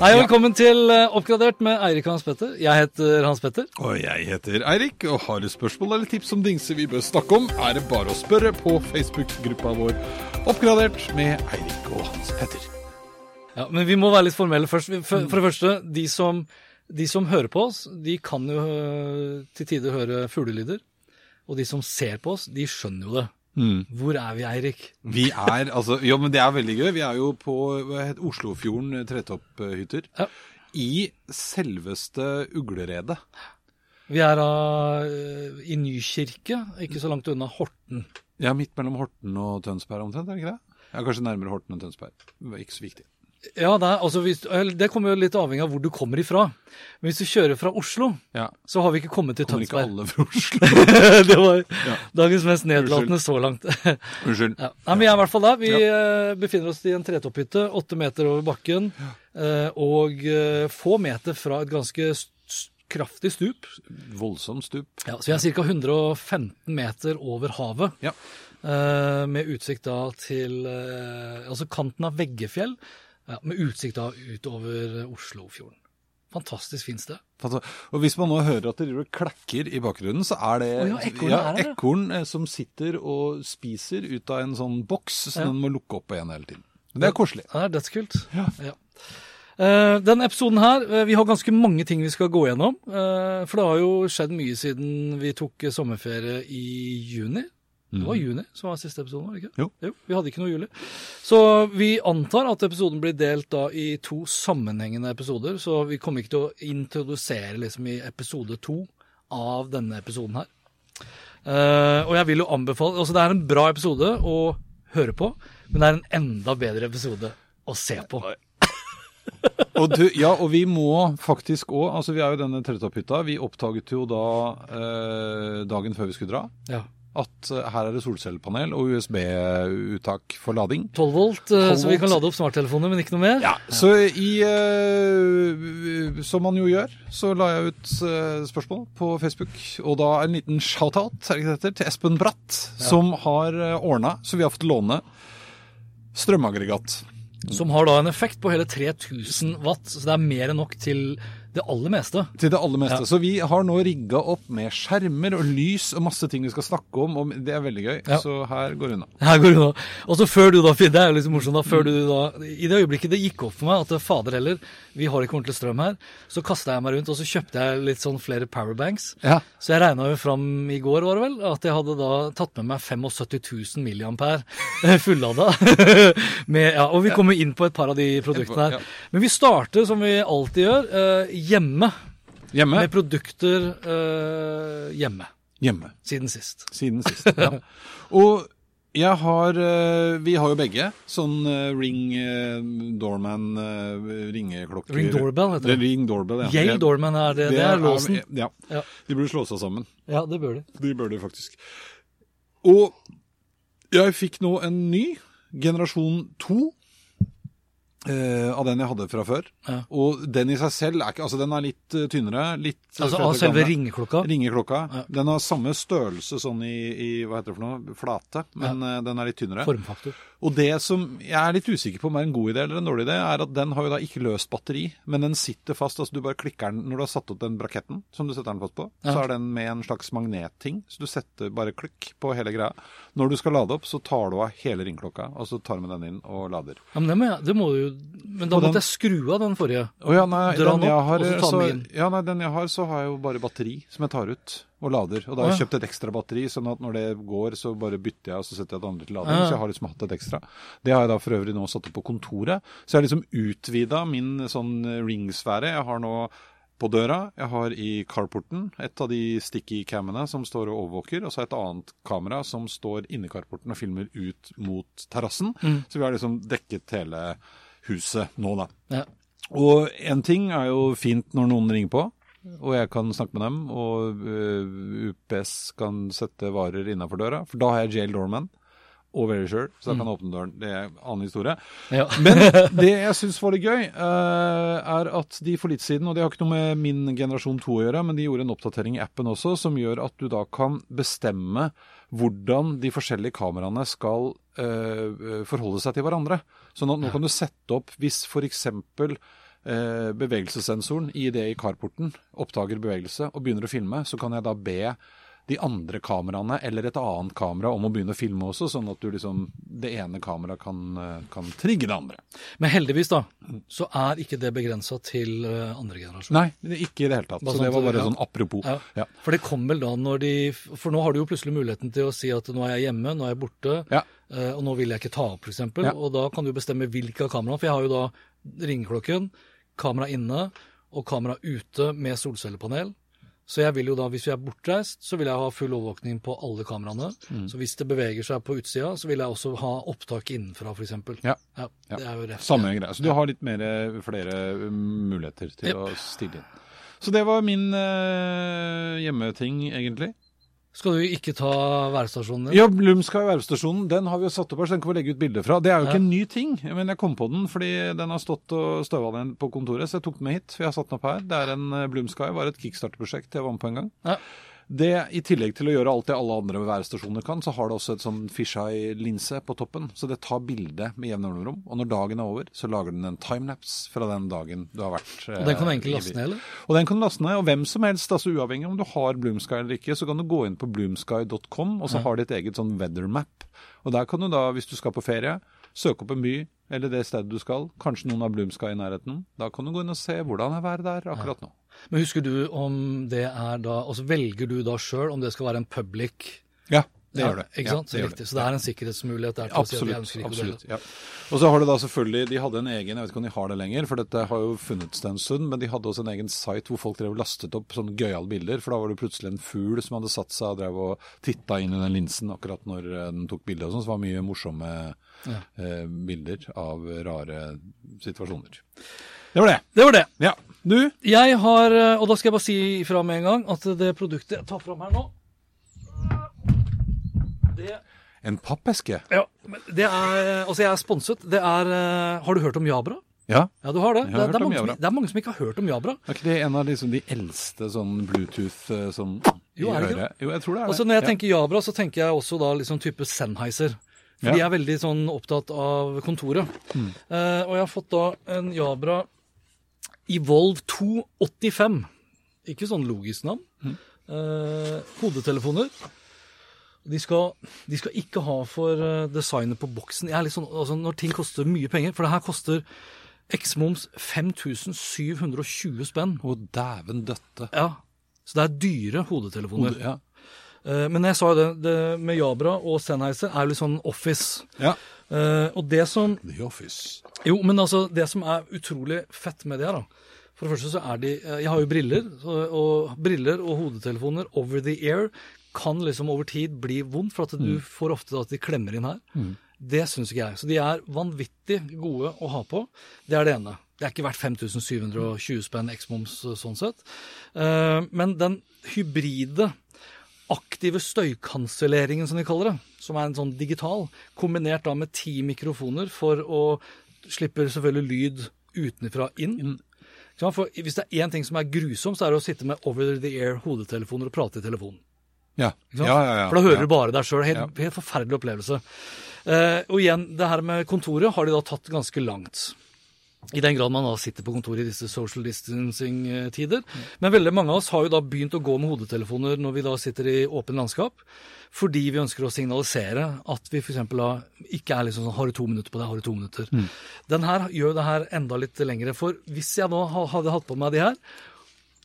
Hei og velkommen til eh, Oppgradert med Eirik og Hans Petter. Jeg heter Hans Petter. Og jeg heter Eirik, og har du spørsmål eller tips om dingser vi bør snakke om, er det bare å spørre på Facebook-gruppa vår Oppgradert med Eirik og Hans Petter. Ja, Men vi må være litt formelle først. For, for det første, de som, de som hører på oss, de kan jo øh, til tider høre fuglelyder. Og de som ser på oss, de skjønner jo det. Hvor er vi, Eirik? Vi er altså Jo, men det er veldig gøy. Vi er jo på hva heter Oslofjorden eh, tretopphytter. Ja. I selveste Ugleredet. Vi er øh, i Nykirke, ikke så langt unna Horten. Ja, midt mellom Horten og Tønsberg omtrent, er det ikke det? Ja, Kanskje nærmere Horten enn Tønsberg. Ikke så viktig. Ja, det, er, altså, hvis, det kommer jo litt avhengig av hvor du kommer ifra. Men hvis du kjører fra Oslo, Ja. så har vi ikke kommet til Kommer ikke alle fra Oslo? det var Ja. dagens mest nedlatende så langt. Unnskyld. Ja. Nei, men vi er i hvert fall der. Vi eh, befinner oss i en tretopphytte, åtte meter over bakken, eh, og eh, få meter fra et ganske kraftig stup. Voldsomt stup. Ja, så vi er ca. 115 meter over havet, Ja. med utsikt da til altså kanten av Veggefjell, ja, med utsikt da utover Oslofjorden. Fantastisk fint sted. Og hvis man nå hører at det driver klekker i bakgrunnen, så er det oh, ja, ekorn, ja, ja. ekorn eh, som sitter og spiser ut av en sånn boks, så Ja. den må lukke opp igjen hele tiden. Men det er koselig. Det er dødskult. Ja. Eh, denne episoden her, eh, vi har ganske mange ting vi skal gå gjennom. Uh, for det har jo skjedd mye siden vi tok sommerferie i juni. Det var juni som var siste episoden, var det ikke? Jo. Vi hadde ikke noe juli. Så vi antar at episoden blir delt da i to sammenhengende episoder. Så vi kommer ikke til å introdusere liksom i episode to av denne episoden her. Uh, og jeg vil jo anbefale Altså, det er en bra episode å høre på, men det er en enda bedre episode å se på. Og, du, ja, og vi må faktisk òg Altså, vi er jo denne tretopphytta. Vi oppdaget jo da eh, dagen før vi skulle dra, Ja. At eh, her er det solcellepanel og USB-uttak for lading. 12 volt, 12 volt, så vi kan lade opp smarttelefoner, men ikke noe mer. Ja, så i eh, Som man jo gjør, så la jeg ut eh, spørsmål på Facebook. Og da en liten shout-out til Espen Bratt, som har ordna, så vi har fått låne strømaggregat. Som har da en effekt på hele 3000 watt, så det er mer enn nok til det aller meste. Til det aller meste. Ja. Så vi har nå rigga opp med skjermer og lys og masse ting vi skal snakke om, og det er veldig gøy. Ja. Så her går det unna. Her går det nå. Og så før du da, Finn, det er jo litt morsomt da, før du da, i det øyeblikket det gikk opp for meg at fader heller, vi har ikke ordentlig strøm her, så kastet jeg meg rundt, og så kjøpte jeg litt sånn flere powerbanks. Ja. Så jeg regna jo fram i går, var det vel, at jeg hadde da tatt med meg 75 000 milliampere fullada. med, ja, og vi kommer inn på et par av de produktene her. Men vi starter, som vi alltid gjør, eh, hjemme. Hjemme. Med produkter eh, hjemme. Hjemme. Siden sist. Siden sist. Ja. Og jeg har eh, Vi har jo begge sånn eh, Ring eh, Doorman ringeklokker. Ring doorbell, heter det. Ring doorbell, ja. Yale Doorman er det. Det, er låsen. Ja. Ja. De burde slå seg sammen. Ja, det bør de. De bør de faktisk. Og jeg fikk nå en ny generasjon 2 eh, av den jeg hadde fra før. Ja. Og den i seg selv er ikke Altså, den er litt uh, tynnere. Litt eh, Altså av selve ringeklokka. Ringeklokka. Ja. Den har samme størrelse sånn i, i hva heter det for noe, flate, men eh, den er litt tynnere. Formfaktor. Og det som jeg er litt usikker på om er en god idé eller en dårlig idé, er at den har jo da ikke løst batteri, men den sitter fast. altså Du bare klikker den når du har satt opp den braketten som du setter den fast på. Ja. Så er den med en slags magnetting, så du setter bare klikk på hele greia. Når du skal lade opp, så tar du av hele ringklokka, og så tar du med den inn og lader. Ja, men det må, jeg, det må du jo Men da den- måtte jeg skru av den forrige. Å ja, nei, Dra den opp, har, og så ta den inn. ja, nei, den jeg har, så har jeg jo bare batteri som jeg tar ut og lader. Og da har jeg kjøpt et ekstra batteri, sånn at når det går, så bare bytter jeg, og så setter jeg det andre til lading. Så jeg har liksom hatt et ekstra. Det har jeg da for øvrig nå satt opp på kontoret. Så jeg har liksom utvida min sånn ringsfære. Jeg har nå på døra, jeg har i carporten et av de sticky cammene som står og overvåker, og så et annet kamera som står inni carporten og filmer ut mot terrassen. Mm. Så vi har liksom dekket hele huset nå, da. Ja. Og en ting er jo fint når noen ringer på, og jeg kan snakke med dem, og uh, UPS kan sette varer innafor døra, for da har jeg Jail Doorman og Very Sure, så da kan jeg åpne døren. Det er en annen historie. Ja. Men det jeg syns var litt gøy, uh, er at de for litt siden, og det har ikke noe med min generasjon 2 å gjøre, men de gjorde en oppdatering i appen også, som gjør at du da kan bestemme hvordan de forskjellige kameraene skal uh, forholde seg til hverandre. Sånn at nå kan du sette opp hvis f.eks. Eh, bevegelsessensoren i det i carporten oppdager bevegelse og begynner å filme, så kan jeg da be de andre kameraene eller et annet kamera om å begynne å filme også, sånn at du liksom, det ene kameraet kan, eh, kan trigge det andre. Men heldigvis, da, så er ikke det begrensa til eh, andre generasjon. Nei, ikke i det hele tatt. Bare Så det sånn var bare ja. sånn apropos. Ja. Ja. For det kom vel da når de For nå har du jo plutselig muligheten til å si at nå er jeg hjemme, nå er jeg borte, Ja. eh, og nå vil jeg ikke ta opp, f.eks. Ja. Og da kan du bestemme hvilke av kameraene. For jeg har jo da ringeklokken, kamera inne og kamera ute med solcellepanel. Så jeg vil jo da, hvis vi er bortreist, så vil jeg ha full overvåkning på alle kameraene. Mm. Så hvis det beveger seg på utsida, så vil jeg også ha opptak innenfra, f.eks. Ja. Ja, Ja. det er jo rett. Samme greie. Så du har litt mer, flere um, muligheter til yep. å stille inn. Så det var min eh, hjemmeting, egentlig. Skal du ikke ta værstasjonen din? Ja, Lumska værstasjonen. den har vi jo satt opp her, så den kan vi legge ut bilder fra. Det er jo Ja. ikke en ny ting, men jeg kom på den fordi den har stått og støva den på kontoret, så jeg tok den med hit. Vi har satt den opp her. Det er en eh, Bloomsky, var et kickstarterprosjekt jeg var med på en gang. Ja. Det, I tillegg til å gjøre alt det alle andre værstasjoner kan, så har det også et sånn fisheye-linse på toppen. Så det tar bilde med jevne mellomrom. Og når dagen er over, så lager den en timelapse fra den dagen du har vært Og den kan du eh, egentlig laste ned, eller? og den kan du laste ned, og hvem som helst, altså uavhengig om du har Bloomsky eller ikke, så kan du gå inn på bloomsky.com, og så har de et eget sånn weathermap. Og der kan du da, hvis du skal på ferie, søke opp en by, eller det stedet du skal, kanskje noen har Bloomsky i nærheten. Da kan du gå inn og se hvordan er været der akkurat nå. Men husker du om det er da Og så velger du da sjøl om det skal være en public Ja, det Ja, gjør det. Ikke Ja, sant? det gjør Riktig. Så det er en sikkerhetsmulighet der til å si at vi Absolutt. absolutt ja. Og så har det da selvfølgelig, De hadde en egen, jeg vet ikke om de har det lenger, for dette har jo funnet en stund, men de hadde også en egen site hvor folk drev lastet opp sånne gøyale bilder. For da var det plutselig en fugl som hadde satt seg og drev og titta inn i den linsen akkurat når eh, den tok bilde. og sånn, Så det var mye morsomme Ja. eh, bilder av rare situasjoner. Det var det. Det var det. Ja. Du? Jeg har, eh, og da skal jeg bare si ifra med en gang, at det produktet jeg tar fram her nå det, En pappeske? ja, men det er Altså, jeg er sponset. Det er eh, Har du hørt om Jabra? Ja. Ja, du har det? Det, det, er mange som, det er mange som ikke har hørt om Jabra. Er ikke det en av liksom de eldste sånn Bluetooth eh, sånn Jo, er det ikke det? Jo, jeg tror det er Altså. Når jeg Ja. tenker Jabra, så tenker jeg også da liksom type Sennheiser. For Ja. de er veldig sånn opptatt av kontoret. Mm. Uh, og jeg har fått da en Jabra Evolve 285. Ikke sånn logisk navn. Mm. Eh, hodetelefoner. De skal, de skal ikke ha for eh, designet på boksen. Er sånn, altså Når ting koster mye penger For det her koster X-moms 5720 spenn. Å, dæven døtte. Ja, Så det er dyre hodetelefoner. Ja. Eh, Men jeg sa jo det, det med Jabra og Sennheiser er jo litt sånn office. ja. Eh, og det som The Office. Jo, men altså, det som er utrolig fett med det her, da For det første så er de eh, Jeg har jo briller, så, og briller og hodetelefoner over the air kan liksom over tid bli vondt, for at du får ofte at de klemmer inn her. Det syns ikke jeg. Så de er vanvittig gode å ha på. Det er det ene. Det er ikke verdt 5720 spenn X-moms sånn sett. Uh, men den hybride aktive støykanselleringen, som de kaller det, som er en sånn digital, kombinert da med ti mikrofoner for å slippe selvfølgelig lyd utenfra inn. For hvis det er én ting som er grusomt, så er det å sitte med over the air hodetelefoner og prate i telefonen. Ja. Ja, ja, ja. For da hører du bare deg sjøl. Helt, helt forferdelig opplevelse. Eh, og igjen, det her med kontoret har de da tatt ganske langt. I den grad man da sitter på kontoret i disse social distancing-tider. Men veldig mange av oss har jo da begynt å gå med hodetelefoner når vi da sitter i åpen landskap, fordi vi ønsker å signalisere at vi f.eks. da ikke er liksom sånn Har du to minutter på det? Har du to minutter? Den her gjør det her enda litt lengre. For hvis jeg nå hadde hatt på meg de her,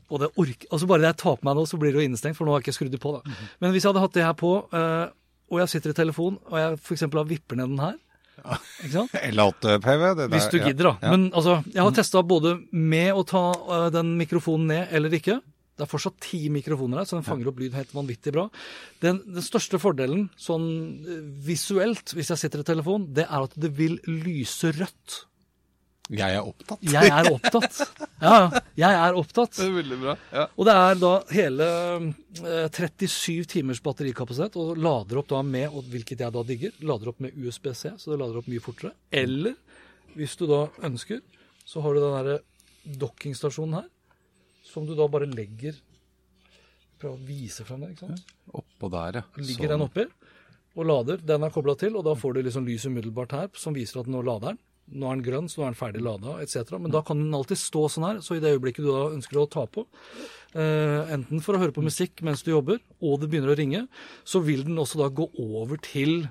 og det orker, altså bare det jeg tar på meg nå, så blir det jo innestengt, for nå har jeg ikke skrudd det på. da. Men hvis jeg hadde hatt det her på, eh, og jeg sitter i telefon, og jeg f.eks. vipper ned den her L8-PV. det der- Hvis du gidder, da. Men altså, jeg har testa både med å ta uh, den mikrofonen ned eller ikke. Det er fortsatt ti mikrofoner her, så den fanger opp lyd helt vanvittig bra. Den, den største fordelen sånn øh, visuelt, hvis jeg sitter i telefon, det er at det vil lyse rødt. Jeg er opptatt. Jeg er opptatt. Ja, ja. Jeg er opptatt. Det er veldig bra. Ja. Og det er da hele eh, 37 timers batterikapasitet, og lader opp da med, og hvilket jeg da digger, lader opp med USB-C, så det lader opp mye fortere. Eller hvis du da ønsker, så har du den derre dockingstasjonen her, som du da bare legger Prøv å vise frem det, ikke sant. Oppå der, ja. Ligger Sånn. den oppi og lader. Den er kobla til, og da får du liksom lys umiddelbart her, som viser at nå lader den. Nå er den grønn, så nå er den ferdig lada, etc. Men da kan den alltid stå sånn her, så i det øyeblikket du da ønsker å ta på, eh, enten for å høre på musikk mens du jobber, og det begynner å ringe, så vil den også da gå over til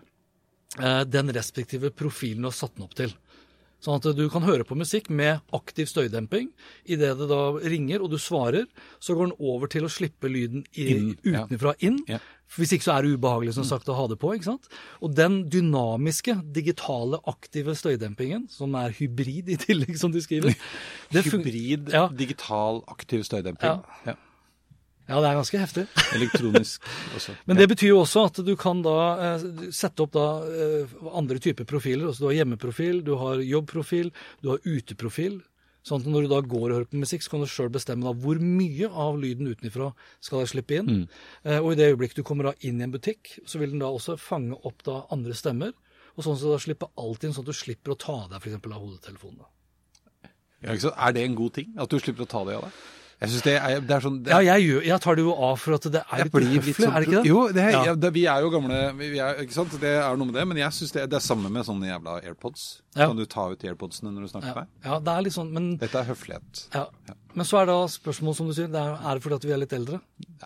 eh, den respektive profilen du har satt den opp til. Sånn at du kan høre på musikk med aktiv støydemping. Idet det da ringer og du svarer, så går den over til å slippe lyden i, Inn, ja. utenfra inn. Ja. Hvis ikke så er det ubehagelig som sagt å ha det på. ikke sant? Og den dynamiske, digitale, aktive støydempingen, som er hybrid i tillegg, som de skriver det Hybrid, Ja. digital, aktiv støydemping. Ja. Ja, det er ganske heftig. Elektronisk også. Men det betyr jo også at du kan da eh, sette opp da eh, andre typer profiler. Altså du har hjemmeprofil, du har jobbprofil, du har uteprofil. Sånn at når du da går og hører på musikk, så kan du sjøl bestemme da hvor mye av lyden utenfra skal jeg slippe inn. Eh, og i det øyeblikket du kommer da inn i en butikk, så vil den da også fange opp da andre stemmer. Og sånn at du da slipper alt inn, sånn at du slipper å ta av deg f.eks. av hodetelefonen. Ja. Er det en god ting? At du slipper å ta det av deg? Jeg synes det er, det er sånn det, Ja, jeg, jeg tar det jo av for at det er litt høflig, uhøflig, sånn- er det ikke det? Jo, det er, Ja. ja. vi er jo gamle vi er, ikke sant? Det er noe med det, men jeg synes det, det er samme med sånne jævla AirPods. Kan du ta ut AirPodsene når du snakker Ja, med meg? ja, det er litt sånn, men Dette er høflighet. Ja. Men så er da spørsmålet, som du sier, det er, er det fordi at vi er litt eldre?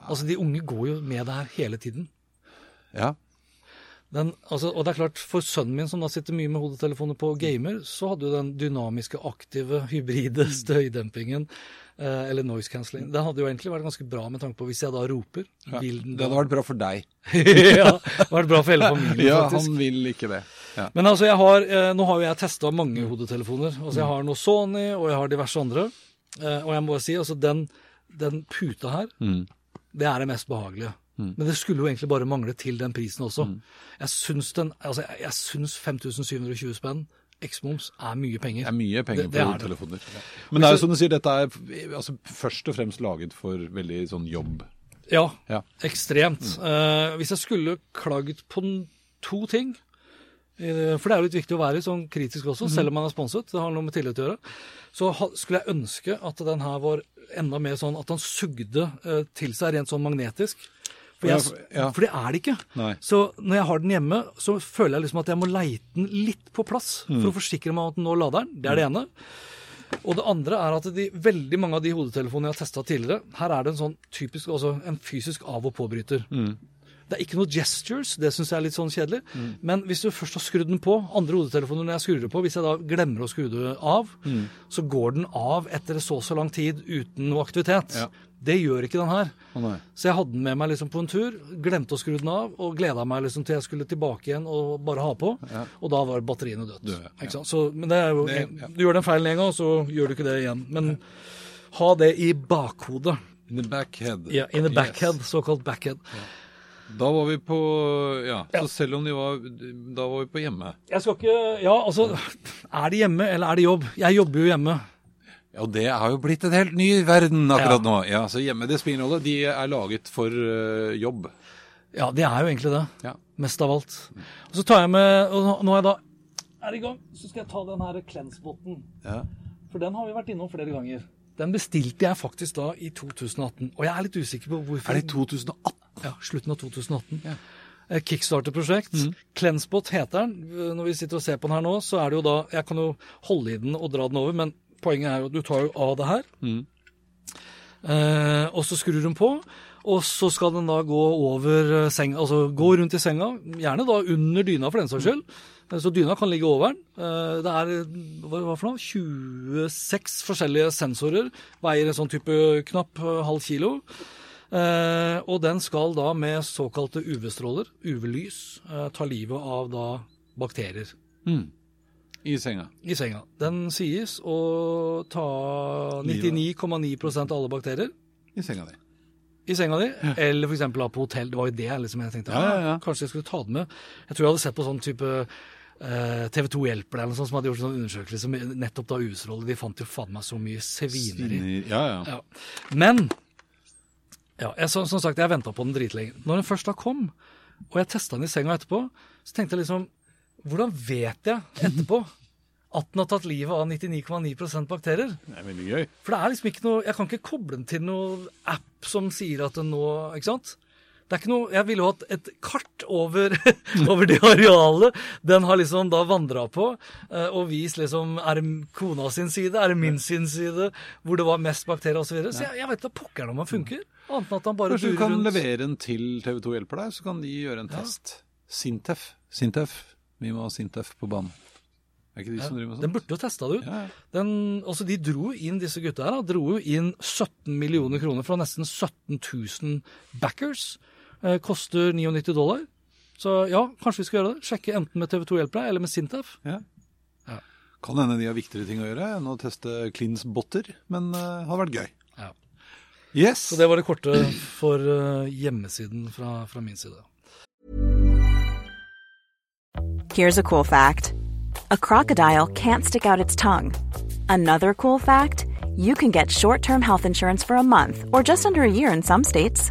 Altså, De unge går jo med det her hele tiden. Ja. Den, altså, og det er klart, For sønnen min, som da sitter mye med hodetelefoner på og gamer, så hadde jo den dynamiske, aktive, hybride støydempingen, eh, eller noise cancelling, den hadde jo egentlig vært ganske bra med tanke på hvis jeg da roper. Vil den Det hadde vært bra for deg. ja, det hadde vært bra for hele familien, Ja, faktisk. han vil ikke det. Ja. Men altså, jeg har, eh, nå har jo jeg testa mange hodetelefoner. Altså, Jeg har noe Sony, og jeg har diverse andre. Eh, og jeg må bare si, altså den, den puta her, det er det mest behagelige. Men det skulle jo egentlig bare mangle til den prisen også. Jeg syns den, altså jeg, jeg syns 5720 spenn eksmoms er mye penger. Det er mye penger på er det. Men det er jo som du sier, dette er altså, først og fremst laget for veldig sånn jobb. Ja, Ja. ekstremt. Eh, hvis jeg skulle klagd på to ting For det er jo litt viktig å være sånn kritisk også, selv om man er sponset. Det har noe med tillit å gjøre. Så ha, skulle jeg ønske at den her var enda mer sånn at den sugde uh, til seg rent sånn magnetisk. For, jeg, for- ja. for det er det ikke. Nei. Så når jeg har den hjemme, så føler jeg liksom at jeg må leite den litt på plass Mm. for å forsikre meg om at den nå lader den. Det er det ene. Og det andre er at de, veldig mange av de hodetelefonene jeg har testa tidligere, her er det en sånn typisk, altså en fysisk av- og påbryter. Det er ikke noe gestures, det syns jeg er litt sånn kjedelig. Men hvis du først har skrudd den på, andre hodetelefoner når jeg skrur det på, hvis jeg da glemmer å skru det av, så går den av etter så og så lang tid uten noe aktivitet. Ja. Det gjør ikke den her. Oh. Så jeg hadde den med meg liksom på en tur, glemte å skru den av, og gleda meg liksom til jeg skulle tilbake igjen og bare ha på. Og da var batteriene dødt. Døde, ja. Så, men det er jo, Det- ja. Du gjør den feilen en gang, så gjør du ikke det igjen. Men ha det i bakhodet. In the backhead. Ja, in the backhead, Yes. såkalt backhead. Da var vi på Ja, Ja. så selv om de var Da var vi på hjemme. Jeg skal ikke Ja, altså Er det hjemme, eller er det jobb? Jeg jobber jo hjemme. Ja, og det har jo blitt en helt ny verden akkurat Ja. nå. Ja, Så hjemme, det spiller ingen rolle. De er laget for uh, jobb. Ja, det er jo egentlig det. Ja. Mest av alt. Og så tar jeg med Og nå- er jeg da er i gang, så skal jeg ta den her Cleansboten. Ja. For den har vi vært innom flere ganger. Den bestilte jeg faktisk da i 2018. Og jeg er litt usikker på hvorfor Er det 2018? Ja, slutten av 2018. Ja. Kickstarter-prosjekt. Clenspot heter den. Når vi sitter og ser på den her nå, så er det jo da Jeg kan jo holde i den og dra den over, men poenget er jo at du tar jo av det her. Eh, og så skrur den på, og så skal den da gå over eh, senga, altså gå rundt i senga, gjerne da under dyna for den saks skyld. Mm. Så dyna kan ligge over den. Eh, Det er eh, hva, hva for noe? 26 forskjellige sensorer, veier en sånn type knapp eh, halv kilo. Eh, og den skal da med såkalte UV-stråler, UV-lys, eh, ta livet av da bakterier I senga. i senga. Den sies å ta 99,9 av alle bakterier I senga di. i senga di, eller f.eks. på hotell. Det var jo det liksom jeg tenkte. Ja, ja, ja. «Ah, Kanskje jeg skulle ta det med. Jeg tror jeg hadde sett på sånn type eh, TV 2 Hjelper deg, eller noe sånt, som hadde gjort sånn undersøkelse nettopp da UV-stråler. De fant jo faen meg så mye svineri. Sviner- Ja, ja. Ja. Men ja, jeg, som, som sagt, jeg venta på den dritlenge. Når den først da kom, og jeg testa den i senga etterpå, så tenkte jeg liksom Hvordan vet jeg etterpå at den har tatt livet av 99,9% bakterier? Det er veldig gøy. For det er liksom ikke noe Jeg kan ikke koble den til noe app som sier at den nå Ikke sant? Det er ikke noe, Jeg ville hatt et kart over, over det arealet den har liksom da vandra på, eh, og vist liksom Er det kona sin side, er det min sin side, hvor det var mest bakterier osv. Så, videre. så jeg, jeg vet da pokker om han funker. Annet enn at han bare Kanskje du kan rundt. levere den til TV 2 hjelper deg, så kan de gjøre en test. Sintef. Sintef. Vi må ha Sintef på banen. Er ikke de som driver med sånt? Den burde jo testa det ut. Ja, ja. Den, altså de dro inn, disse gutta her, dro jo inn 17 millioner kroner fra nesten 17 000 backers. Eh, koster 99 dollar. Så ja, kanskje vi skal gjøre det. Sjekke enten med TV2 Hjelp deg eller med Sintef. Ja. Ja. Kan hende de har viktigere ting å gjøre enn å teste Klins botter, men det hadde vært gøy. Ja. Yes! Så det var det korte for uh, hjemmesiden fra, fra min side. Here's a cool fact a crocodile can't stick out its tongue. Another cool fact you can get short term health insurance for a month or just under a year in some states.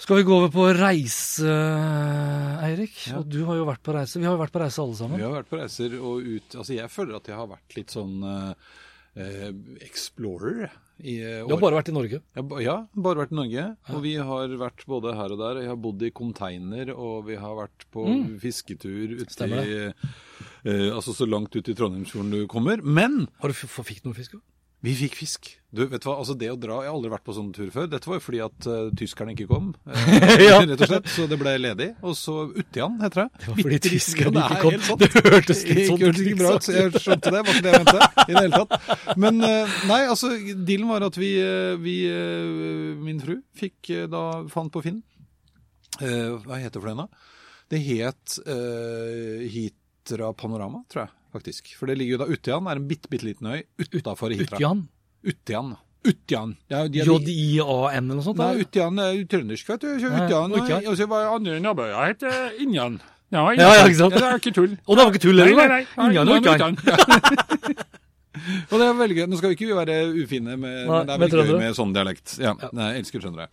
Skal vi gå over på reise, Eirik? Og du har jo vært på reise. Vi har jo vært på reise alle sammen. Vi har vært på reiser og ut Altså, jeg føler at jeg har vært litt sånn eh, eh, explorer i eh, Du har bare vært i Norge. Ja, ja, bare vært i Norge. Og vi har vært både her og der. Jeg har bodd i container, og vi har vært på fisketur ute Mm. I eh, Altså så langt ut i Trondheimsfjorden du kommer. Men Har du fikk du noen fisk? Vi fikk fisk. Du, vet du hva, altså det å dra Jeg har aldri vært på sånn tur før. Dette var jo fordi at uh, tyskerne ikke kom, uh, Ja. rett og slett. Så det ble ledig. Og så Utian, heter det. Det var fordi tyskerne ikke kom. Det hørtes litt sånn hørtes ikke bra ut, jeg skjønte det. var ikke det jeg mente i det hele tatt. Men uh, nei, altså, dealen var at vi, vi min fru, fikk da fant på Finn Hva heter det for den, da? Det het Hitra Panorama, tror jeg faktisk. For det ligger jo da Utian, er en bitte, bitte liten øy utafor Hitra. Utian? Utian. Utian. J-I-A-N eller noe sånt? Nei? Utian er trøndersk, vet du. Utian. Og så var andre naboøya heter Injan. Ja, Ja, ja, ikke sant? Det er ikke tull. Og det var ikke tull heller? Nei, nei, nei. Ingen og. Utjan. Og det er veldig gøy. Nå skal vi ikke være ufine, med, men det er veldig gøy med sånn dialekt. Ja, jeg elsker trøndere.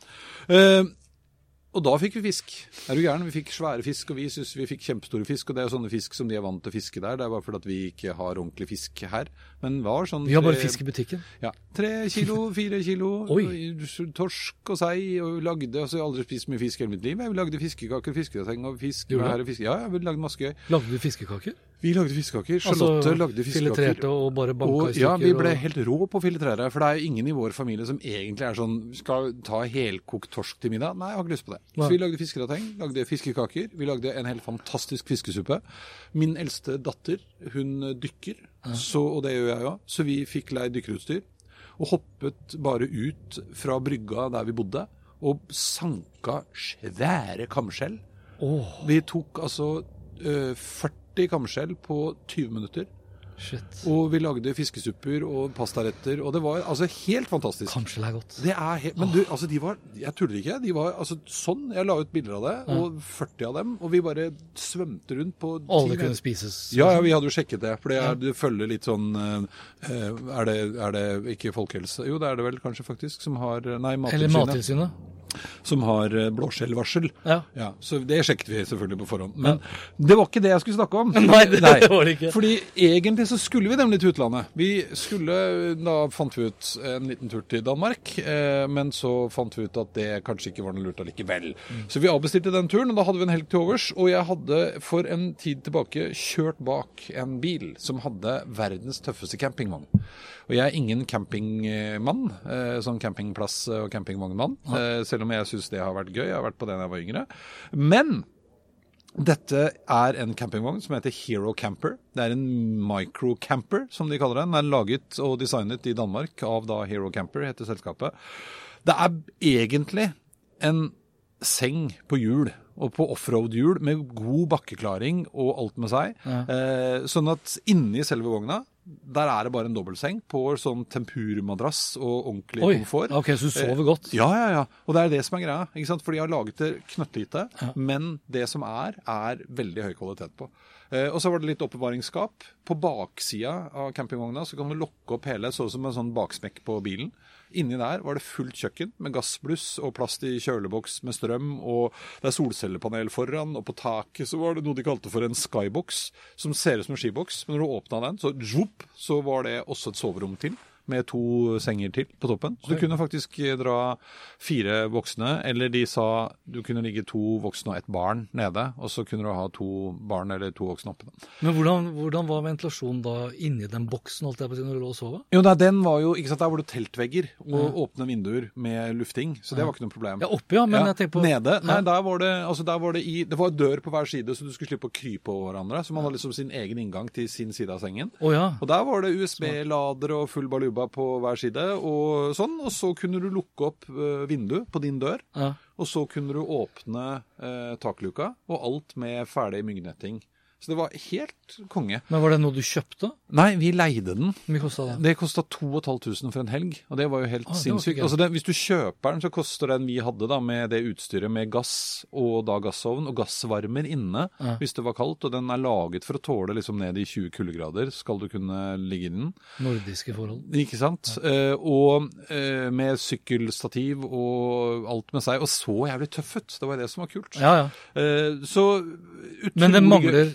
Eh, og da fikk vi fisk. Er du gæren? Vi fikk svære fisk, og vi syns vi fikk kjempestore fisk. Og det er jo sånne fisk som de er vant til å fiske der. Det er bare fordi at vi ikke har ordentlig fisk her. Men var sånn Vi har bare tre- fisk i butikken. Ja. Tre kilo, fire kilo. Torsk og sei. Og vi lagde altså Jeg har aldri spist mye fisk i hele mitt liv. Jeg lagde fiskekaker, fisketeng og fisk. Fisk. Ja, jeg lagde masse gøy. Lagde du fiskekaker? Vi lagde fiskekaker. Charlotte Altså lagde fiskekaker. filetrerte og bare banka i stykker? ja, vi ble og- helt rå på å filetere. For det er jo ingen i vår familie som egentlig er sånn Skal ta helkokt torsk til middag. Nei, jeg har ikke lyst på det. Nei. Så vi lagde fiskerateng, lagde fiskekaker. Vi lagde en helt fantastisk fiskesuppe. Min eldste datter, hun dykker, så, og det gjør jeg òg. Så vi fikk leid dykkerutstyr. Og hoppet bare ut fra brygga der vi bodde, og sanka svære kamskjell. Oh. Vi tok altså øh, 40 kamskjell på 20 minutter. shit. Og vi lagde fiskesupper og pastaretter, og det var altså helt fantastisk. Kamskjell er godt. Det er helt, men du, altså de var, jeg tuller ikke, de var altså sånn, jeg la ut bilder av det, og 40 av dem, og vi bare svømte rundt på Alle kunne spises. Ja, ja, vi hadde jo sjekket det, for det, er, det følger litt sånn, eh, er, det, er det ikke folkehelse? Jo, det er det vel kanskje faktisk, som har, nei, Eller Mattilsynet, Mattilsynet. Som har eh, blåskjellvarsel. Ja. Ja, så det sjekket vi selvfølgelig på forhånd. Men det var ikke det jeg skulle snakke om. Nei, det, det var det ikke. Fordi egentlig så skulle vi nemlig til utlandet. Vi skulle, Da fant vi ut en liten tur til Danmark, eh, men så fant vi ut at det kanskje ikke var noe lurt allikevel. Så vi avbestilte den turen, og da hadde vi en helg til overs. Og jeg hadde for en tid tilbake kjørt bak en bil som hadde verdens tøffeste campingvogn. Og jeg er ingen campingmann, eh, sånn campingplass- og campingvognmann, eh, selv om jeg syns det har vært gøy. Jeg har vært på den jeg var yngre. Men dette er en campingvogn som heter Hero Camper. Det er en microcamper, som de kaller den. Den er laget og designet i Danmark av da Hero Camper, heter selskapet. Det er egentlig en seng på hjul, og på offroad-hjul, med god bakkeklaring og alt med seg. Eh, sånn at inni selve vogna, der er det bare en dobbeltseng på sånn tempurmadrass og ordentlig Oi, komfort. ok, så du sover godt? Ja, ja, ja. Og det er det som er greia. ikke sant? For de har laget det knøttlite, men det som er, er veldig høy kvalitet på. Eh, og så var det litt oppbevaringsskap. På baksida av campingvogna så kan du lokke opp hele, sånn som en sånn baksmekk på bilen. Inni der var det fullt kjøkken med gassbluss og plast i kjøleboks med strøm, og det er solcellepanel foran, og på taket så var det noe de kalte for en skybox, som ser ut som en skiboks. Men når du åpna den, så, zvup, så var det også et soverom til med to senger til på toppen. Så du kunne faktisk dra fire voksne, eller de sa du kunne ligge to voksne og ett barn nede, og så kunne du ha to barn eller to voksne oppe. Men hvordan, hvordan var ventilasjonen da inni den boksen holdt jeg på å si, når du lå og sov? Jo, nei, den var jo, ikke sant, Der var det teltvegger og åpne vinduer med lufting, så det var ikke noe problem. Ja, oppe, ja, men Ja, jeg tenker på Nede? Nei, Ja. der var det altså der var det i Det var dør på hver side, så du skulle slippe å krype over hverandre. Så man hadde liksom sin egen inngang til sin side av sengen. Oh, ja. Og der var det USB-lader og full baluba på hver side, og sånn. Og så kunne du lukke opp uh, vinduet på din dør, ja. og så kunne du åpne eh, takluka, og alt med ferdig myggnetting. Så det var helt konge. Men var det noe du kjøpte? Nei, vi leide den. Hvor kosta det? Det kosta 2500 for en helg, og det var jo helt Ah, sinnssykt. Altså den, hvis du kjøper den, så koster den vi hadde da med det utstyret med gass og da gassovn og gassvarmer inne Ja. hvis det var kaldt, og den er laget for å tåle liksom ned i 20 kuldegrader, skal du kunne ligge i den. Nordiske forhold. Ikke sant? Eh, og eh, med sykkelstativ og alt med seg, og så jævlig tøff ut. Det var det som var kult. Ja, ja. Eh, så utrolig Men det mangler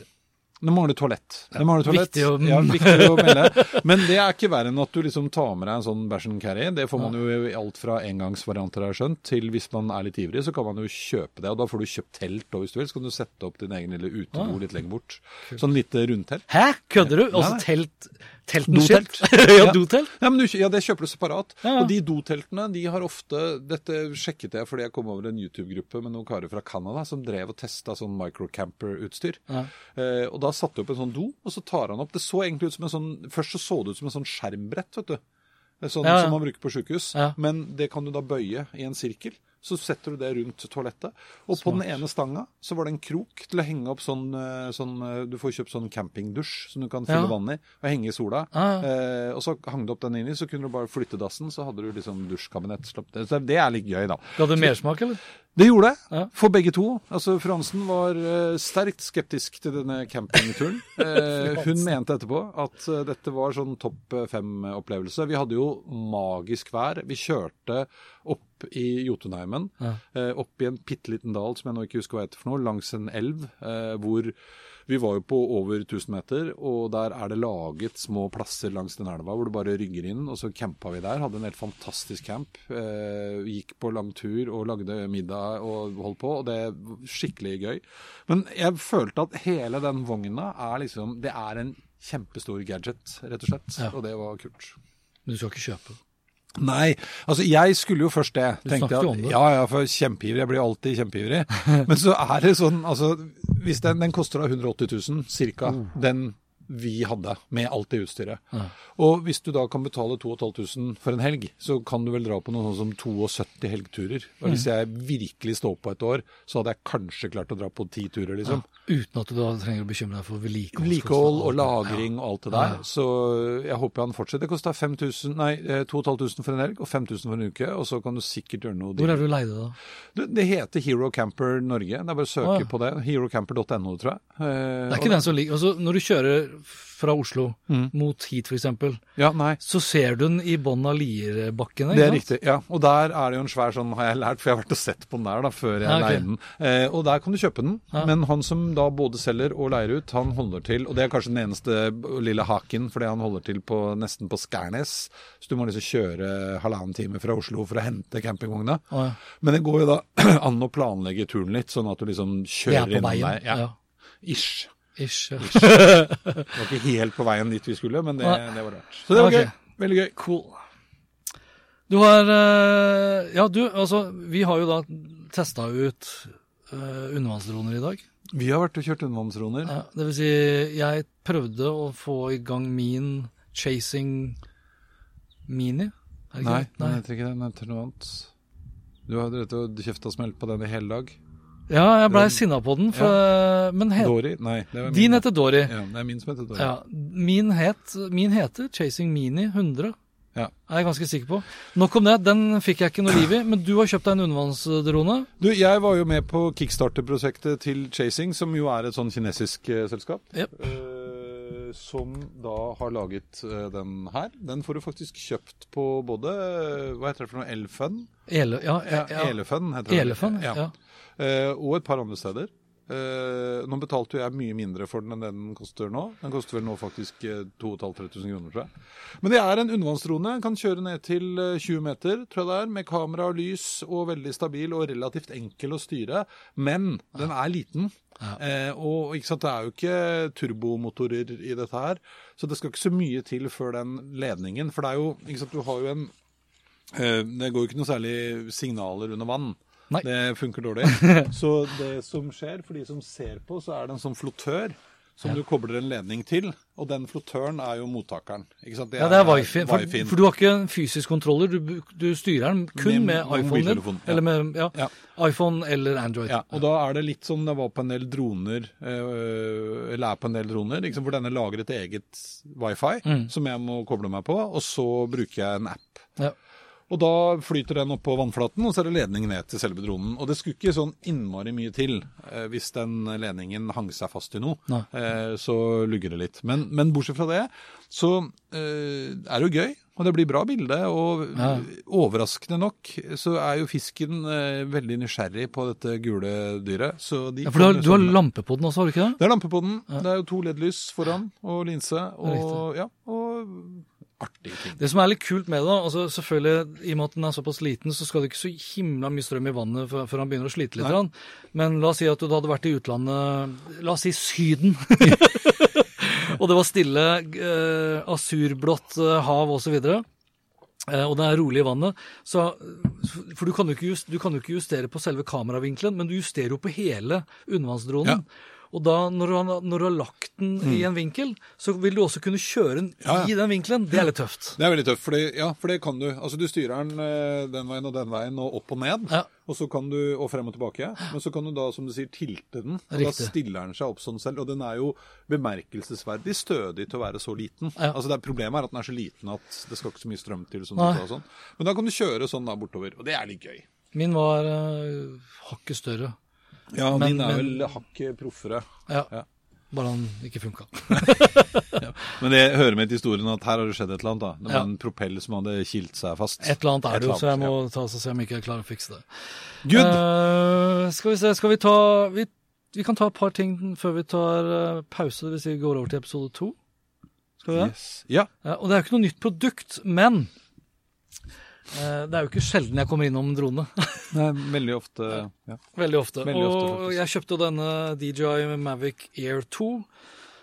det mangler toalett. Det mangler toalett. viktig å- ja, viktig å melde. Men det er ikke verre enn at du liksom tar med deg en sånn bæsj and carry. Det får man jo i alt fra engangsvarianter, har jeg skjønt, til hvis man er litt ivrig, så kan man jo kjøpe det. Og da får du kjøpt telt, og hvis du vil, så kan du sette opp din egen lille utebo litt lenger bort. Sånn lite rundtelt. Hæ? Kødder du? Altså telt Teltens Dotelt. ja, dotelt? Ja, men du, ja, det kjøper du separat. Ja, ja. Og de doteltene de har ofte Dette sjekket jeg fordi jeg kom over en YouTube-gruppe med noen karer fra Canada som drev og testa sånn microcamper-utstyr. Eh, og da satte de opp en sånn do, og så tar han opp Det så egentlig ut som en sånn Først så så det ut som en sånn skjermbrett, vet du. Er Sånn som man bruker på sykehus. Ja. Men det kan du da bøye i en sirkel. Så setter du det rundt toalettet. Og på den ene stanga så var det en krok til å henge opp sånn, eh, sånn eh, Du får kjøpt sånn campingdusj som du kan fylle Ja. vann i og henge i sola. Ah. Eh, og så hang det opp den inni, så kunne du bare flytte dassen, så hadde du liksom dusjkabinett. Så det er litt gøy, da. Ga det mersmak, eller? Det gjorde det, Ja. for begge to. Altså, Fransen var uh, sterkt skeptisk til denne campingturen. Uh, hun mente etterpå at uh, dette var sånn topp fem-opplevelse. Vi hadde jo magisk vær. Vi kjørte opp i Jotunheimen, Ja. eh, opp i en bitte liten dal som jeg nå ikke husker hva heter for noe, langs en elv, eh, hvor Vi var jo på over 1000 meter, og der er det laget små plasser langs den elva hvor du bare rygger inn, og så campa vi der. Hadde en helt fantastisk camp. Eh, gikk på lang tur og lagde middag og holdt på, og det er skikkelig gøy. Men jeg følte at hele den vogna er liksom Det er en kjempestor gadget, rett og slett. Ja. Og det var kult. Men du skal ikke kjøpe. Nei, altså jeg skulle jo først det. Du tenkte jeg om det. Ja, ja, for kjempeivrig. Jeg blir alltid kjempeivrig. Men så er det sånn, altså hvis den, den koster da 180 000 cirka, den vi hadde med alt det utstyret. Ja. Og hvis du da kan betale 2500 for en helg, så kan du vel dra på noe sånn som 72 helgturer. Og hvis jeg virkelig står på et år, så hadde jeg kanskje klart å dra på ti turer, liksom. Uten at du da trenger å bekymre deg for vedlikehold. Vedlikehold og lagring og alt det der. Så jeg håper han fortsetter. Det kosta 5000, nei, eh, 2500 for en helg og 5000 for en uke. Og så kan du sikkert gjøre noe Hvor er du du leide da? det, det heter Hero Camper Norge. Det er bare å søke ja. på det. Herocamper.no, tror jeg. Eh, Det er ikke den som ligger altså, Når du kjører fra Oslo Mm. mot hit, f.eks., Ja, nei. så ser du den i bånn av Lierbakken. Det er riktig, ja. Og der er det jo en svær sånn, har jeg lært, for jeg har vært og sett på den der da, før jeg Ja, okay. leide den. Eh, og der kan du kjøpe den, Ja. men han som da både selger og leier ut, han holder til, og det er kanskje den eneste lille haken, fordi han holder til på, nesten på Skærnes, så du må liksom kjøre halvannen time fra Oslo for å hente campingvogna. Oh, ja. Men det går jo da an å planlegge turen litt, sånn at du liksom er kjører på innom der. Ja. Ja. Ish. Ish. Det var ikke helt på veien dit vi skulle, men det, det var rart. Så det var okay. gøy. Veldig gøy. Cool. Du har eh, Ja, du, altså Vi har jo da testa ut uh, undervannsdroner i dag. Vi har vært og kjørt undervannsdroner. Ja, det vil si, jeg prøvde å få i gang min Chasing Mini. Er det ikke Nei, det? den heter ikke det. Den heter noe annet. Du har drevet og kjefta smelt på den i hele dag. Ja, jeg blei sinna på den, for, men het, Dory? Nei, det var din heter Dory. Ja, det er min som heter Dory. Ja, min, het, min heter Chasing Mini 100. Ja. Er jeg ganske sikker på. Nok om det, den fikk jeg ikke noe liv i. Men du har kjøpt deg en undervannsdrone. Du, jeg var jo med på kickstarter-prosjektet til Chasing, som jo er et sånn kinesisk uh, selskap. Yep. Uh, som da har laget uh, den her. Den får du faktisk kjøpt på både Hva heter det for noe? Elfun? Ele, ja, Ja, ja, Elefun heter det. Elefun, ja. Eh, og et par andre steder. Eh, nå betalte jo jeg mye mindre for den enn den koster nå. Den koster vel nå faktisk eh, 2500-3000 kroner, tror jeg. Men det er en undervannsdrone. Kan kjøre ned til eh, 20 meter, tror jeg det er, med kamera og lys, og veldig stabil og relativt enkel å styre. Men den er liten. Eh, og ikke sant, det er jo ikke turbomotorer i dette her, så det skal ikke så mye til før den ledningen. For det er jo, ikke sant, du har jo en eh, Det går jo ikke noe særlig signaler under vann. Nei. Det funker dårlig. Så det som skjer, for de som ser på, så er det en sånn flottør som du kobler en ledning til, og den flottøren er jo mottakeren. Ikke sant? Ja, det er wifi. For, for du har ikke en fysisk kontroller, du, du styrer den kun Med med, iPhone ja. Eller med ja, Ja. iPhone eller Android. Ja, og da er det litt som det var på en del droner, øh, eller er på en del droner, liksom, hvor denne lager et eget wifi Mm. som jeg må koble meg på, og så bruker jeg en app. Ja. Og da flyter den opp på vannflaten, og så er det ledning ned til selve dronen. Og det skulle ikke sånn innmari mye til eh, hvis den ledningen hang seg fast i noe. Eh, så lugger det litt. Men, men bortsett fra det, så eh, er det jo gøy. Og det blir bra bilde, og Ja. overraskende nok så er jo fisken eh, veldig nysgjerrig på dette gule dyret. Så de Ja, for du har, du har sånn- lampe på den også, har du ikke det? Det er lampe på den. Det er jo to LED-lys foran, og linse, og, ja, og artige ting. Det som er litt kult med det, da, altså selvfølgelig, i og med at den er såpass liten, så skal det ikke så himla mye strøm i vannet før, før han begynner å slite litt. Nei. grann. Men la oss si at du hadde vært i utlandet, la oss si Syden. og det var stille, eh, asurblått eh, hav osv. Eh, og det er rolig i vannet. Så, for du kan, jo ikke just, du kan jo ikke justere på selve kameravinkelen, men du justerer jo på hele undervannsdronen. Og da, når du, har, når du har lagt den i en vinkel, så vil du også kunne kjøre den Mm. Ja, ja. i den vinkelen. Det er litt tøft. Det er veldig tøft, for det, ja, for det kan du. Altså Du styrer den eh, den veien og den veien, og opp og ned. Ja. Og så kan du, og frem og tilbake. Men så kan du da, som du sier, tilte den. Og da stiller den seg opp sånn selv. Og den er jo bemerkelsesverdig stødig til å være så liten. Ja. Altså det er Problemet er at den er så liten at det skal ikke så mye strøm til. sa og sånn. Men da kan du kjøre sånn da bortover, og det er litt gøy. Min var uh, hakket større. Ja, Men- din er men- vel hakket proffere. Ja, Ja. Bare han ikke funka. Men det hører med til historien at her har det skjedd et eller annet. da. Det var Ja. en propell som hadde kilt seg fast. Et eller annet er det jo, så jeg må ta og se om jeg ikke klarer å fikse det. Good! Uh, skal vi se, skal vi ta Vi vi kan ta et par ting før vi tar uh, pause, si vi går over til episode to. Skal vi det? Yes. Ja. Uh, og det er jo ikke noe nytt produkt, men det er jo ikke sjelden jeg kommer innom drone. Nei, veldig ofte ja. Veldig ofte. Veldig ofte, og faktisk. jeg kjøpte denne DJI Mavic Air 2.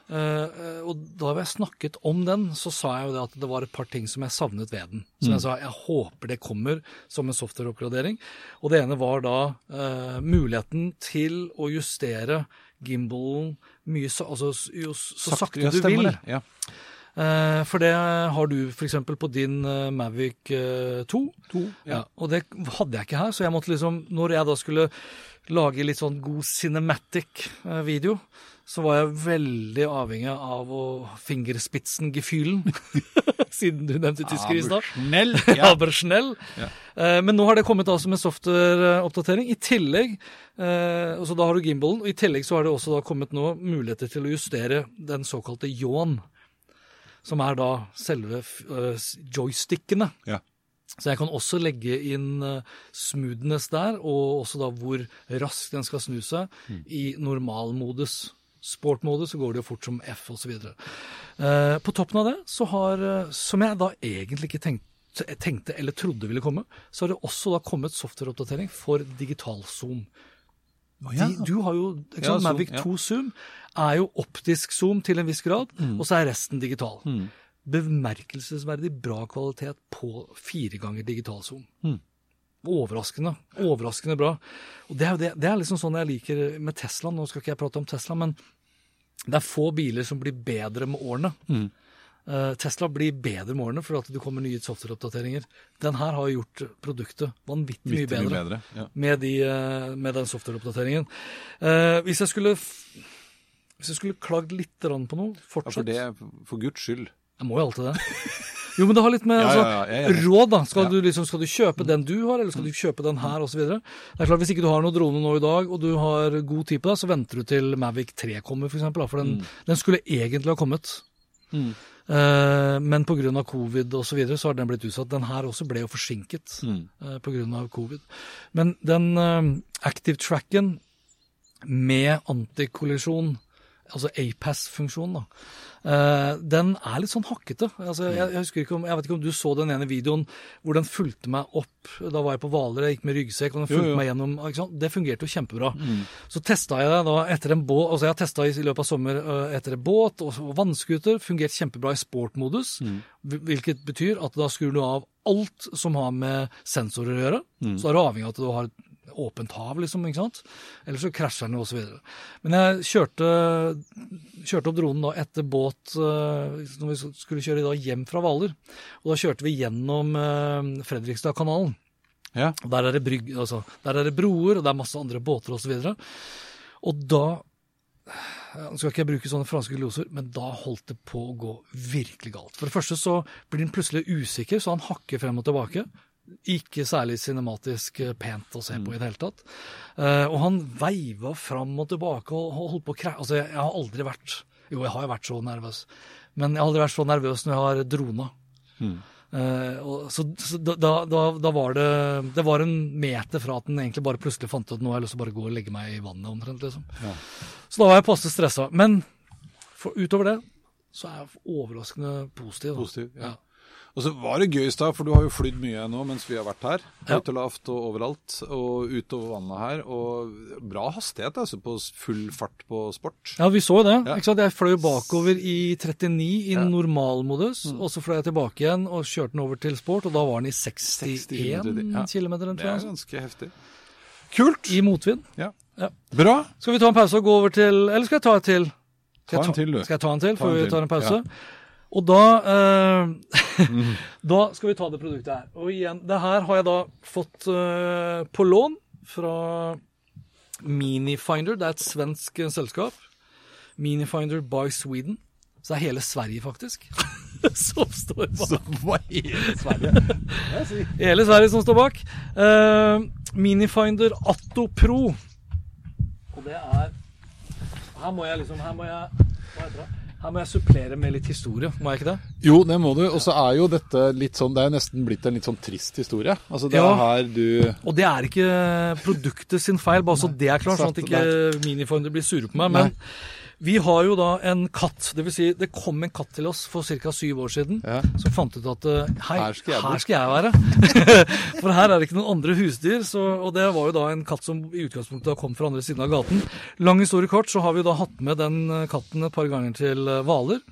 eh, og da vi snakket om den, så sa jeg jo det at det var et par ting som jeg savnet ved den. Som Mm. jeg sa, jeg håper det kommer som en softwareoppgradering. Og det ene var da uh, muligheten til å justere gimbalen mye altså, jo, så sakte ja, du vil. Ja. Eh, for det har du f.eks. på din eh, Mavic 2. 2. ja. Ja. Og det hadde jeg ikke her, så jeg måtte liksom Når jeg da skulle lage litt sånn god cinematic-video, så var jeg veldig avhengig av å fingerspitzen gefühlen. Siden du nevnte tysker i stad. Abersnell, Ja. Ja. Eh, Men nå har det kommet altså med software-oppdatering. I tillegg eh, så Da har du gimbalen, og i tillegg så har det også da kommet nå muligheter til å justere den såkalte yawn. Som er da selve eh, joystickene. Ja. Så jeg kan også legge inn eh, smoothness der, og også da hvor raskt den skal snu seg i normalmodus. Sportmodus så går det jo fort som F osv. Eh, på toppen av det, så har, eh, som jeg da egentlig ikke tenkte, tenkte eller trodde ville komme, så har det også da kommet softwareoppdatering for digitalzoom. Ja. De, du har jo, ikke Ja, sant, zoom, Mavic ja. 2 Zoom er jo optisk zoom til en viss grad, og så er resten digital. Bemerkelsesverdig bra kvalitet på fire ganger digital zoom. Overraskende. Overraskende bra. Og det er det, det er liksom sånn jeg liker med Tesla. Nå skal ikke jeg prate om Tesla, men det er få biler som blir bedre med årene. Eh, Tesla blir bedre med årene fordi det kommer nye softwareoppdateringer. Den her har gjort produktet vanvittig mye bedre bedre. Ja. med, de, eh, med den softwareoppdateringen. Eh, hvis jeg skulle hvis jeg skulle klagd litt på noe, ja, for det, for guds skyld. Jeg må jo alltid det. Jo, men det har litt med altså, ja, ja, ja, råd, da. Skal, du liksom, skal du kjøpe den du har, eller skal du kjøpe den her, osv.? Hvis ikke du har noe drone nå i dag, og du har god tid på deg, så venter du til Mavic 3 kommer, f.eks. For, eksempel, da, for den, den skulle egentlig ha kommet. Eh, men pga. covid osv. Så, videre, så har den blitt utsatt. Den her også ble jo forsinket mm. på grunn av covid. Men den uh, active tracken med antikollisjon, altså APAS-funksjonen, da, Uh, den er litt sånn hakkete. Altså, jeg, jeg, husker ikke om, jeg vet ikke om du så den ene videoen hvor den fulgte meg opp. Da var jeg på Hvaler, jeg gikk med ryggsekk, og den fulgte jo. meg gjennom. Det fungerte jo kjempebra. Så testa jeg det da etter en båt, altså jeg har testa i løpet av sommer uh, etter en båt og vannskuter. Fungerte kjempebra i sportmodus, mm. hvilket betyr at da skrur du av alt som har med sensorer å gjøre. Så er du avhengig av at du har et åpent hav, liksom, ikke sant? Ellers så krasjer den videre. Men jeg kjørte, kjørte opp dronen da etter båt eh, når vi skulle kjøre da hjem fra Hvaler. Og da kjørte vi gjennom eh, Fredrikstadkanalen. Ja. Og Der er det, brygg, altså, der er det broer, og det er masse andre båter osv. Og, så og da Nå skal ikke jeg bruke sånne franske gloser, men da holdt det på å gå virkelig galt. For det første så blir den plutselig usikker, så han hakker frem og tilbake. Ikke særlig cinematisk eh, pent å se på i det hele tatt. Eh, og han veiva fram og tilbake og holdt på å kræ... Altså, jeg, har aldri vært Jo, jeg har jo vært så nervøs. Men jeg har aldri vært så nervøs når jeg har drona. Eh, og, så så da, da, da, var det Det var en meter fra at den egentlig bare plutselig fant ut at nå har jeg lyst til å bare gå og legge meg i vannet omtrent. liksom. Så da var jeg passe stressa. Men for, utover det så er jeg overraskende positiv. Positiv, ja. Og så var det gøy i stad, for du har jo flydd mye nå mens vi har vært her. Høyt og lavt og overalt, og utover vannet her. Og bra hastighet, altså, på full fart på sport. Ja, vi så jo det. Ja. Ikke sant? Jeg fløy bakover i 39 i Ja. Mm. normalmodus, og så fløy jeg tilbake igjen og kjørte den over til sport, og da var den i 61 60, ja. km, tror Det er ganske heftig. Kult! I motvind. Ja. Ja. Bra. Skal vi ta en pause og gå over til Eller skal jeg ta et til? Skal Ta en til, du. Skal jeg ta en til før vi tar en pause? ja. Og da eh, Da skal vi ta det produktet her. Og igjen, det her har jeg da fått eh, på lån fra Minifinder. Det er et svensk selskap. Minifinder by Sweden. Så det er hele Sverige, faktisk. som står bak. Hva er hele Sverige? Hele Sverige som står bak. Eh, Minifinder Atto Pro. Og det er Her må jeg liksom Her må jeg Hva heter det? Her må jeg supplere med litt historie, må jeg ikke det? Jo, det må du. Og så er jo dette litt sånn Det er jo nesten blitt en litt sånn trist historie. Altså det Ja. er her du Og det er ikke produktet sin feil, bare så det er klart, sånn at ikke Minifinder blir sure på meg. Men vi har jo da en katt. Det vil si, det kom en katt til oss for ca. syv år siden Ja. som fant ut at eh, hei, Her skal jeg her skal jeg være. for her er det ikke noen andre husdyr. Så, og det var jo da en katt som i utgangspunktet kom fra andre siden av gaten. Lang historie kort, så har vi da hatt med den eh, katten et par ganger til eh, Hvaler.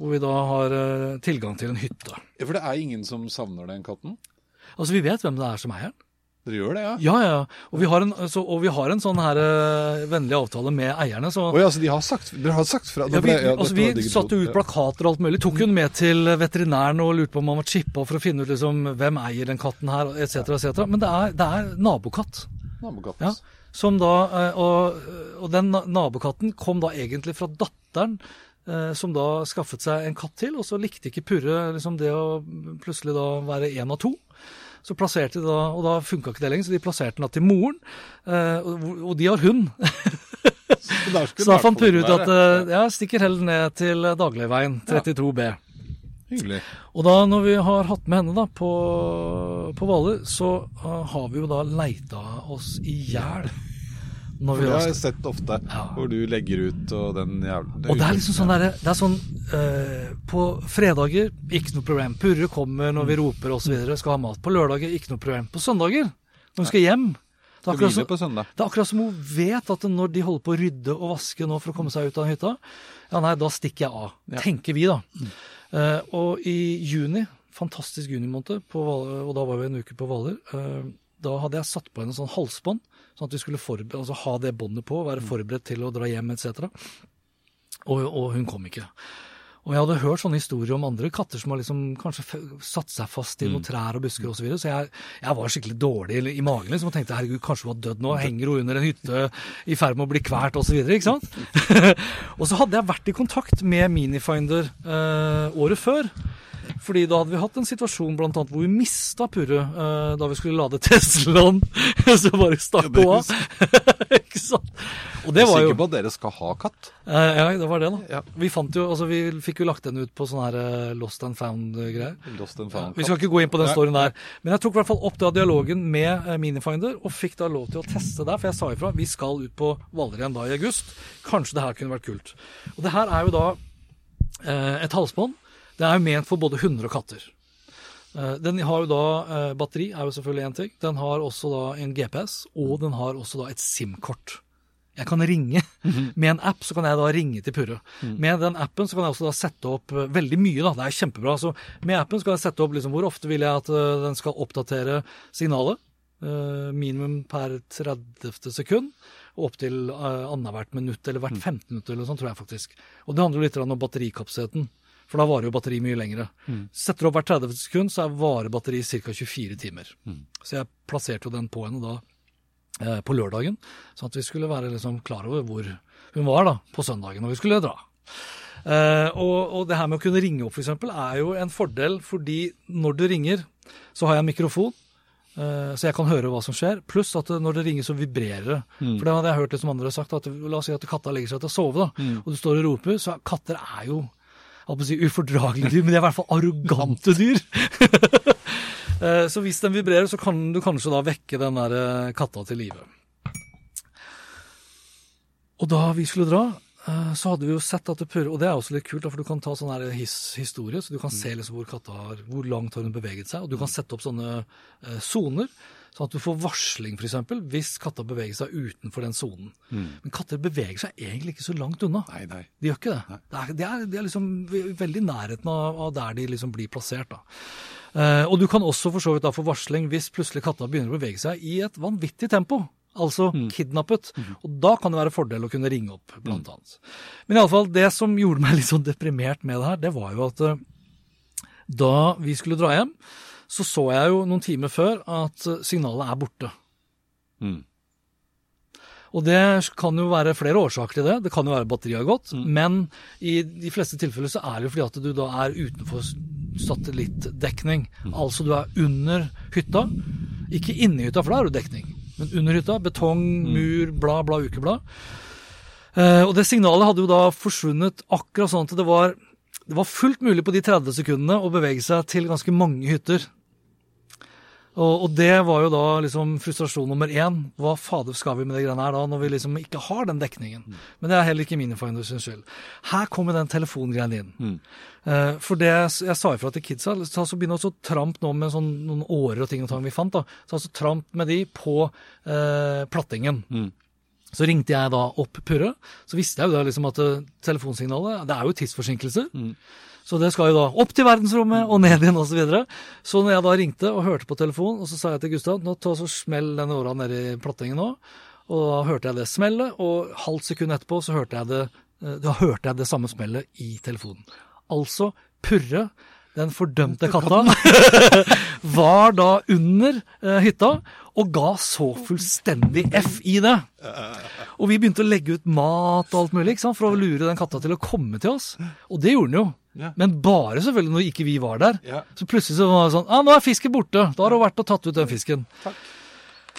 Hvor vi da har tilgang til en hytte. Ja, For det er ingen som savner den katten? Altså, vi vet hvem det er som eier den. Dere gjør det, ja? Ja, ja. Og vi har en, så, vi har en sånn her uh, vennlig avtale med eierne. Så Å ja, så de har sagt, dere har sagt fra? ja, vi, Ja, altså, vi satte ut plakater og alt mulig. Tok hun med til veterinæren og lurte på om han var chippa for å finne ut liksom, hvem eier den katten her, etc. etc. Men det er, det er nabokatt. Nabokatt. Ja, som da, eh, og, og den nabokatten kom da egentlig fra datteren, eh, som da skaffet seg en katt til, og så likte ikke Purre liksom det å plutselig da være én av to. Så plasserte de da, Og da funka ikke det lenger, så de plasserte den da til moren. eh, og, de har hund. Så Så da fant Purre ut at eh, ja, stikker heller ned til Dagligveien 32B. Hyggelig. Og da når vi har hatt med henne da på, på Hvaler, så eh, har vi jo da leita oss i hjel. Når vi det har jeg sett ofte, Ja. hvor du legger ut og den jævla Og det er liksom sånn derre Det er sånn eh, På fredager, ikke noe problem. Purre kommer når vi roper osv. Skal ha mat. På lørdager, ikke noe problem. På søndager, når vi skal hjem det er, akkurat som, det er akkurat som hun vet at når de holder på å rydde og vaske nå for å komme seg ut av hytta, ja nei, da stikker jeg av. Tenker vi, da. Eh, og i juni, fantastisk junimåned, og da var vi en uke på Hvaler, uh, da hadde jeg satt på henne sånn halsbånd, sånn at vi skulle altså ha det båndet på, være forberedt til å dra hjem etc. Og, og hun kom ikke. Og jeg hadde hørt sånne historier om andre katter som har liksom kanskje satt seg fast i noen trær og busker osv. Så, videre. så jeg, jeg var skikkelig dårlig i- i magen liksom, og tenkte herregud, kanskje hun var dødd nå. Henger hun under en hytte i ferd med å bli kvalt osv. Ikke sant? og så hadde jeg vært i kontakt med Minifinder eh, året før. Fordi da hadde vi hatt en situasjon blant annet hvor vi mista Purre uh, da vi skulle lade Teslaen. så bare stakk Ja, hun av. ikke sant? Og det Jeg er var jo sikker på at dere skal ha katt. Uh, ja, det var det, da. Ja. Vi fant jo, altså vi fikk jo lagt den ut på sånne her eh, Lost and Found-greier. Lost and found Vi skal ikke gå inn på den Nei. storyen der. Men jeg tok i hvert fall opp da dialogen med Minifinder, og fikk da lov til å teste der. For jeg sa ifra vi skal ut på Hvaler igjen da i august. Kanskje det her kunne vært kult. Og det her er jo da et halsbånd. Det er jo ment for både hunder og katter. Eh, Den har jo da eh, batteri, er jo selvfølgelig én ting. Den har også da en GPS, og den har også da et SIM-kort. Jeg kan ringe. Med en app så kan jeg da ringe til Purre. Med den appen så kan jeg også da sette opp eh, veldig mye. da, Det er kjempebra. Så med appen så kan jeg sette opp liksom, hvor ofte vil jeg at den skal oppdatere signalet. Minimum per 30. sekund. Og opp til uh, annethvert minutt, eller hvert 15 minutt, eller noe sånt, tror jeg faktisk. Og det handler litt om batterikapasiteten. For da varer jo batteri mye lengre. Setter du opp hvert 30 sekund, så er varer batteri ca. 24 timer. Så jeg plasserte jo den på henne da eh, på lørdagen, sånn at vi skulle være liksom klar over hvor hun var da, på søndagen når vi skulle dra. Eh, og, og det her med å kunne ringe opp, f.eks., er jo en fordel, fordi når du ringer, så har jeg en mikrofon. eh, Så jeg kan høre hva som skjer. Pluss at når det ringer, så vibrerer det. For det hadde jeg hørt det som andre har sagt. at La oss si at katta legger seg til å sove, da, og du står og roper. Så katter er jo holdt på å si ufordragelige dyr, men de er i hvert fall arrogante dyr. Eh, Så hvis den vibrerer, så kan du kanskje da vekke den der eh, katta til live. Og da vi skulle dra, eh, så hadde vi jo sett at det purrer, og det er også litt kult, for du kan ta sånn her his historie, så du kan se liksom hvor katta har, hvor langt har hun beveget seg, og du kan sette opp sånne eh, soner, sånn at du får varsling eksempel, hvis katta beveger seg utenfor den sonen. Men katter beveger seg egentlig ikke så langt unna. Nei, nei. De gjør ikke det. Det er, de er, de er liksom veldig i nærheten av, av der de liksom blir plassert. Eh, og du kan også for så vidt da få varsling hvis plutselig katta begynner å bevege seg i et vanvittig tempo. Altså kidnappet. Og da kan det være fordel å kunne ringe opp, blant annet. Men iallfall, det som gjorde meg litt sånn deprimert med det her, det var jo at eh, da vi skulle dra hjem, så så jeg jo noen timer før at eh, signalet er borte. Mm. Og det kan jo være flere årsaker til det. Det kan jo være batteriet har gått, men i de fleste tilfeller så er det jo fordi at du da er utenfor satellittdekning. Altså du er under hytta. Ikke inni hytta, for da er det dekning. Men under hytta, betong, mur, blad, blad, ukeblad. Eh, og det signalet hadde jo da forsvunnet akkurat sånn at det var, det var fullt mulig på de 30 sekundene å bevege seg til ganske mange hytter. Og, og det var jo da liksom frustrasjon nummer én. Hva fader skal vi med det greiene her da, når vi liksom ikke har den dekningen? Men det er heller ikke Minifinder sin skyld. Her kommer den telefongreien inn. Eh, for det jeg, sa ifra til kidsa, så så begynner også tramp nå med sånn, noen årer og ting og tang vi fant. da, så altså tramp med de på uh, plattingen. Så ringte jeg da opp Purre. Så visste jeg jo da liksom at eh, telefonsignalet Det er jo tidsforsinkelser. Så det skal jo da opp til verdensrommet og ned igjen osv. Så, videre. så når jeg da ringte og hørte på telefonen, og så sa jeg til Gustav nå ta så smell den åra nedi i plattingen nå. Og da hørte jeg det smellet, og halvt sekund etterpå så hørte jeg det, eh, da hørte jeg det samme smellet i telefonen. Altså Purre, den fordømte katta, var da under eh, hytta og ga så fullstendig F i det. Og vi begynte å legge ut mat og alt mulig for å lure den katta til å komme til oss. Og det gjorde den jo. Ja. Men bare selvfølgelig når ikke vi var der. Ja. Så plutselig så var det sånn Ja, nå er fisken borte. Da har hun vært og tatt ut den fisken.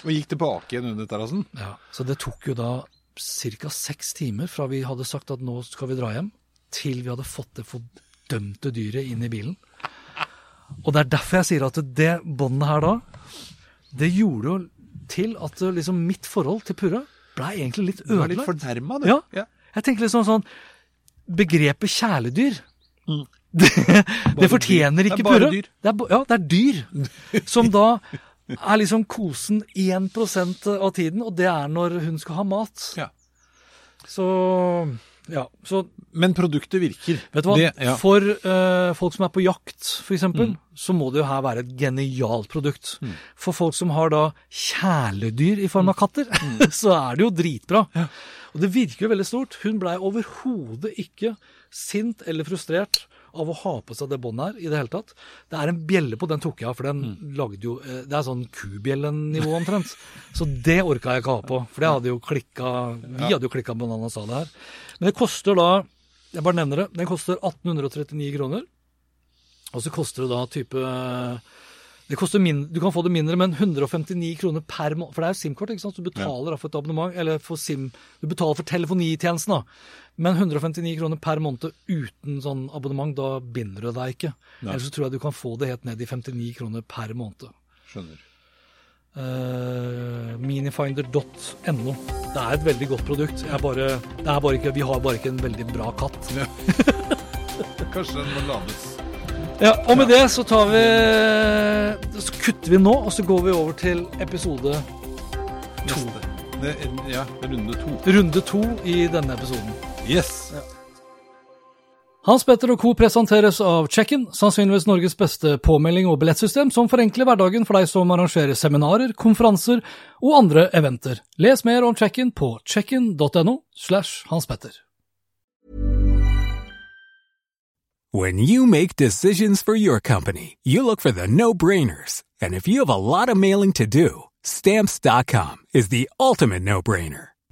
Og gikk tilbake igjen under terrassen. Ja, Så det tok jo da ca. seks timer fra vi hadde sagt at nå skal vi dra hjem, til vi hadde fått det fordømte dyret inn i bilen. Og det er derfor jeg sier at det båndet her da, det gjorde jo til at liksom mitt forhold til Purre ble egentlig litt Du var litt ødelagt. fornærma, du. Ja. Jeg tenker liksom sånn Begrepet kjæledyr det, det fortjener ikke purre. Det er bare dyr. Det er, ja, det er dyr. Som da er liksom kosen 1% av tiden, og det er når hun skal ha mat. Ja. Så ja. Så Men produktet virker. vet du hva? Det, ja. For uh, folk som er på jakt, f.eks., Mm. så må det jo her være et genialt produkt. For folk som har da kjæledyr i form av katter, Mm. så er det jo dritbra. Og det virker jo veldig stort. Hun blei overhodet ikke sint eller frustrert av å ha på seg det båndet her i det hele tatt. Det er en bjelle på, den tok jeg av, for den Mm. lagde jo eh, Det er sånn kubjellenivå omtrent. Så det orka jeg ikke ha på, for det hadde jo klikka Vi hadde jo klikka han sa det her. Men det koster da Jeg bare nevner det. Den koster 1839 kroner. Og så koster det da type det koster min, Du kan få det mindre, men 159 kroner per måned. For det er jo SIM-kort, ikke sant? Så du betaler da for et abonnement, eller for SIM Du betaler for telefonitjenesten, da. Men 159 kroner per måned uten sånn abonnement, da binder du deg ikke. Ellers så tror jeg du kan få det helt ned i 59 kroner per måned. Skjønner. Uh, minifinder.no. Det er et veldig godt produkt. Jeg bare, det bare ikke, vi har bare ikke en veldig bra katt. Kanskje den må lades. Ja, og med det så tar vi Så kutter vi nå, og så går vi over til episode to. Neste. Ja, runde to. Runde to i denne episoden. Yes. Hans Petter og co. presenteres av Check-in, sannsynligvis Norges beste påmelding og billettsystem som forenkler hverdagen for deg som arrangerer seminarer, konferanser og andre eventer. Les mer om Check-in på checkin.no slash Hans Petter. When you make decisions for your company, you look for the no-brainers. And if you have a lot of mailing to do, stamps.com is the ultimate no-brainer.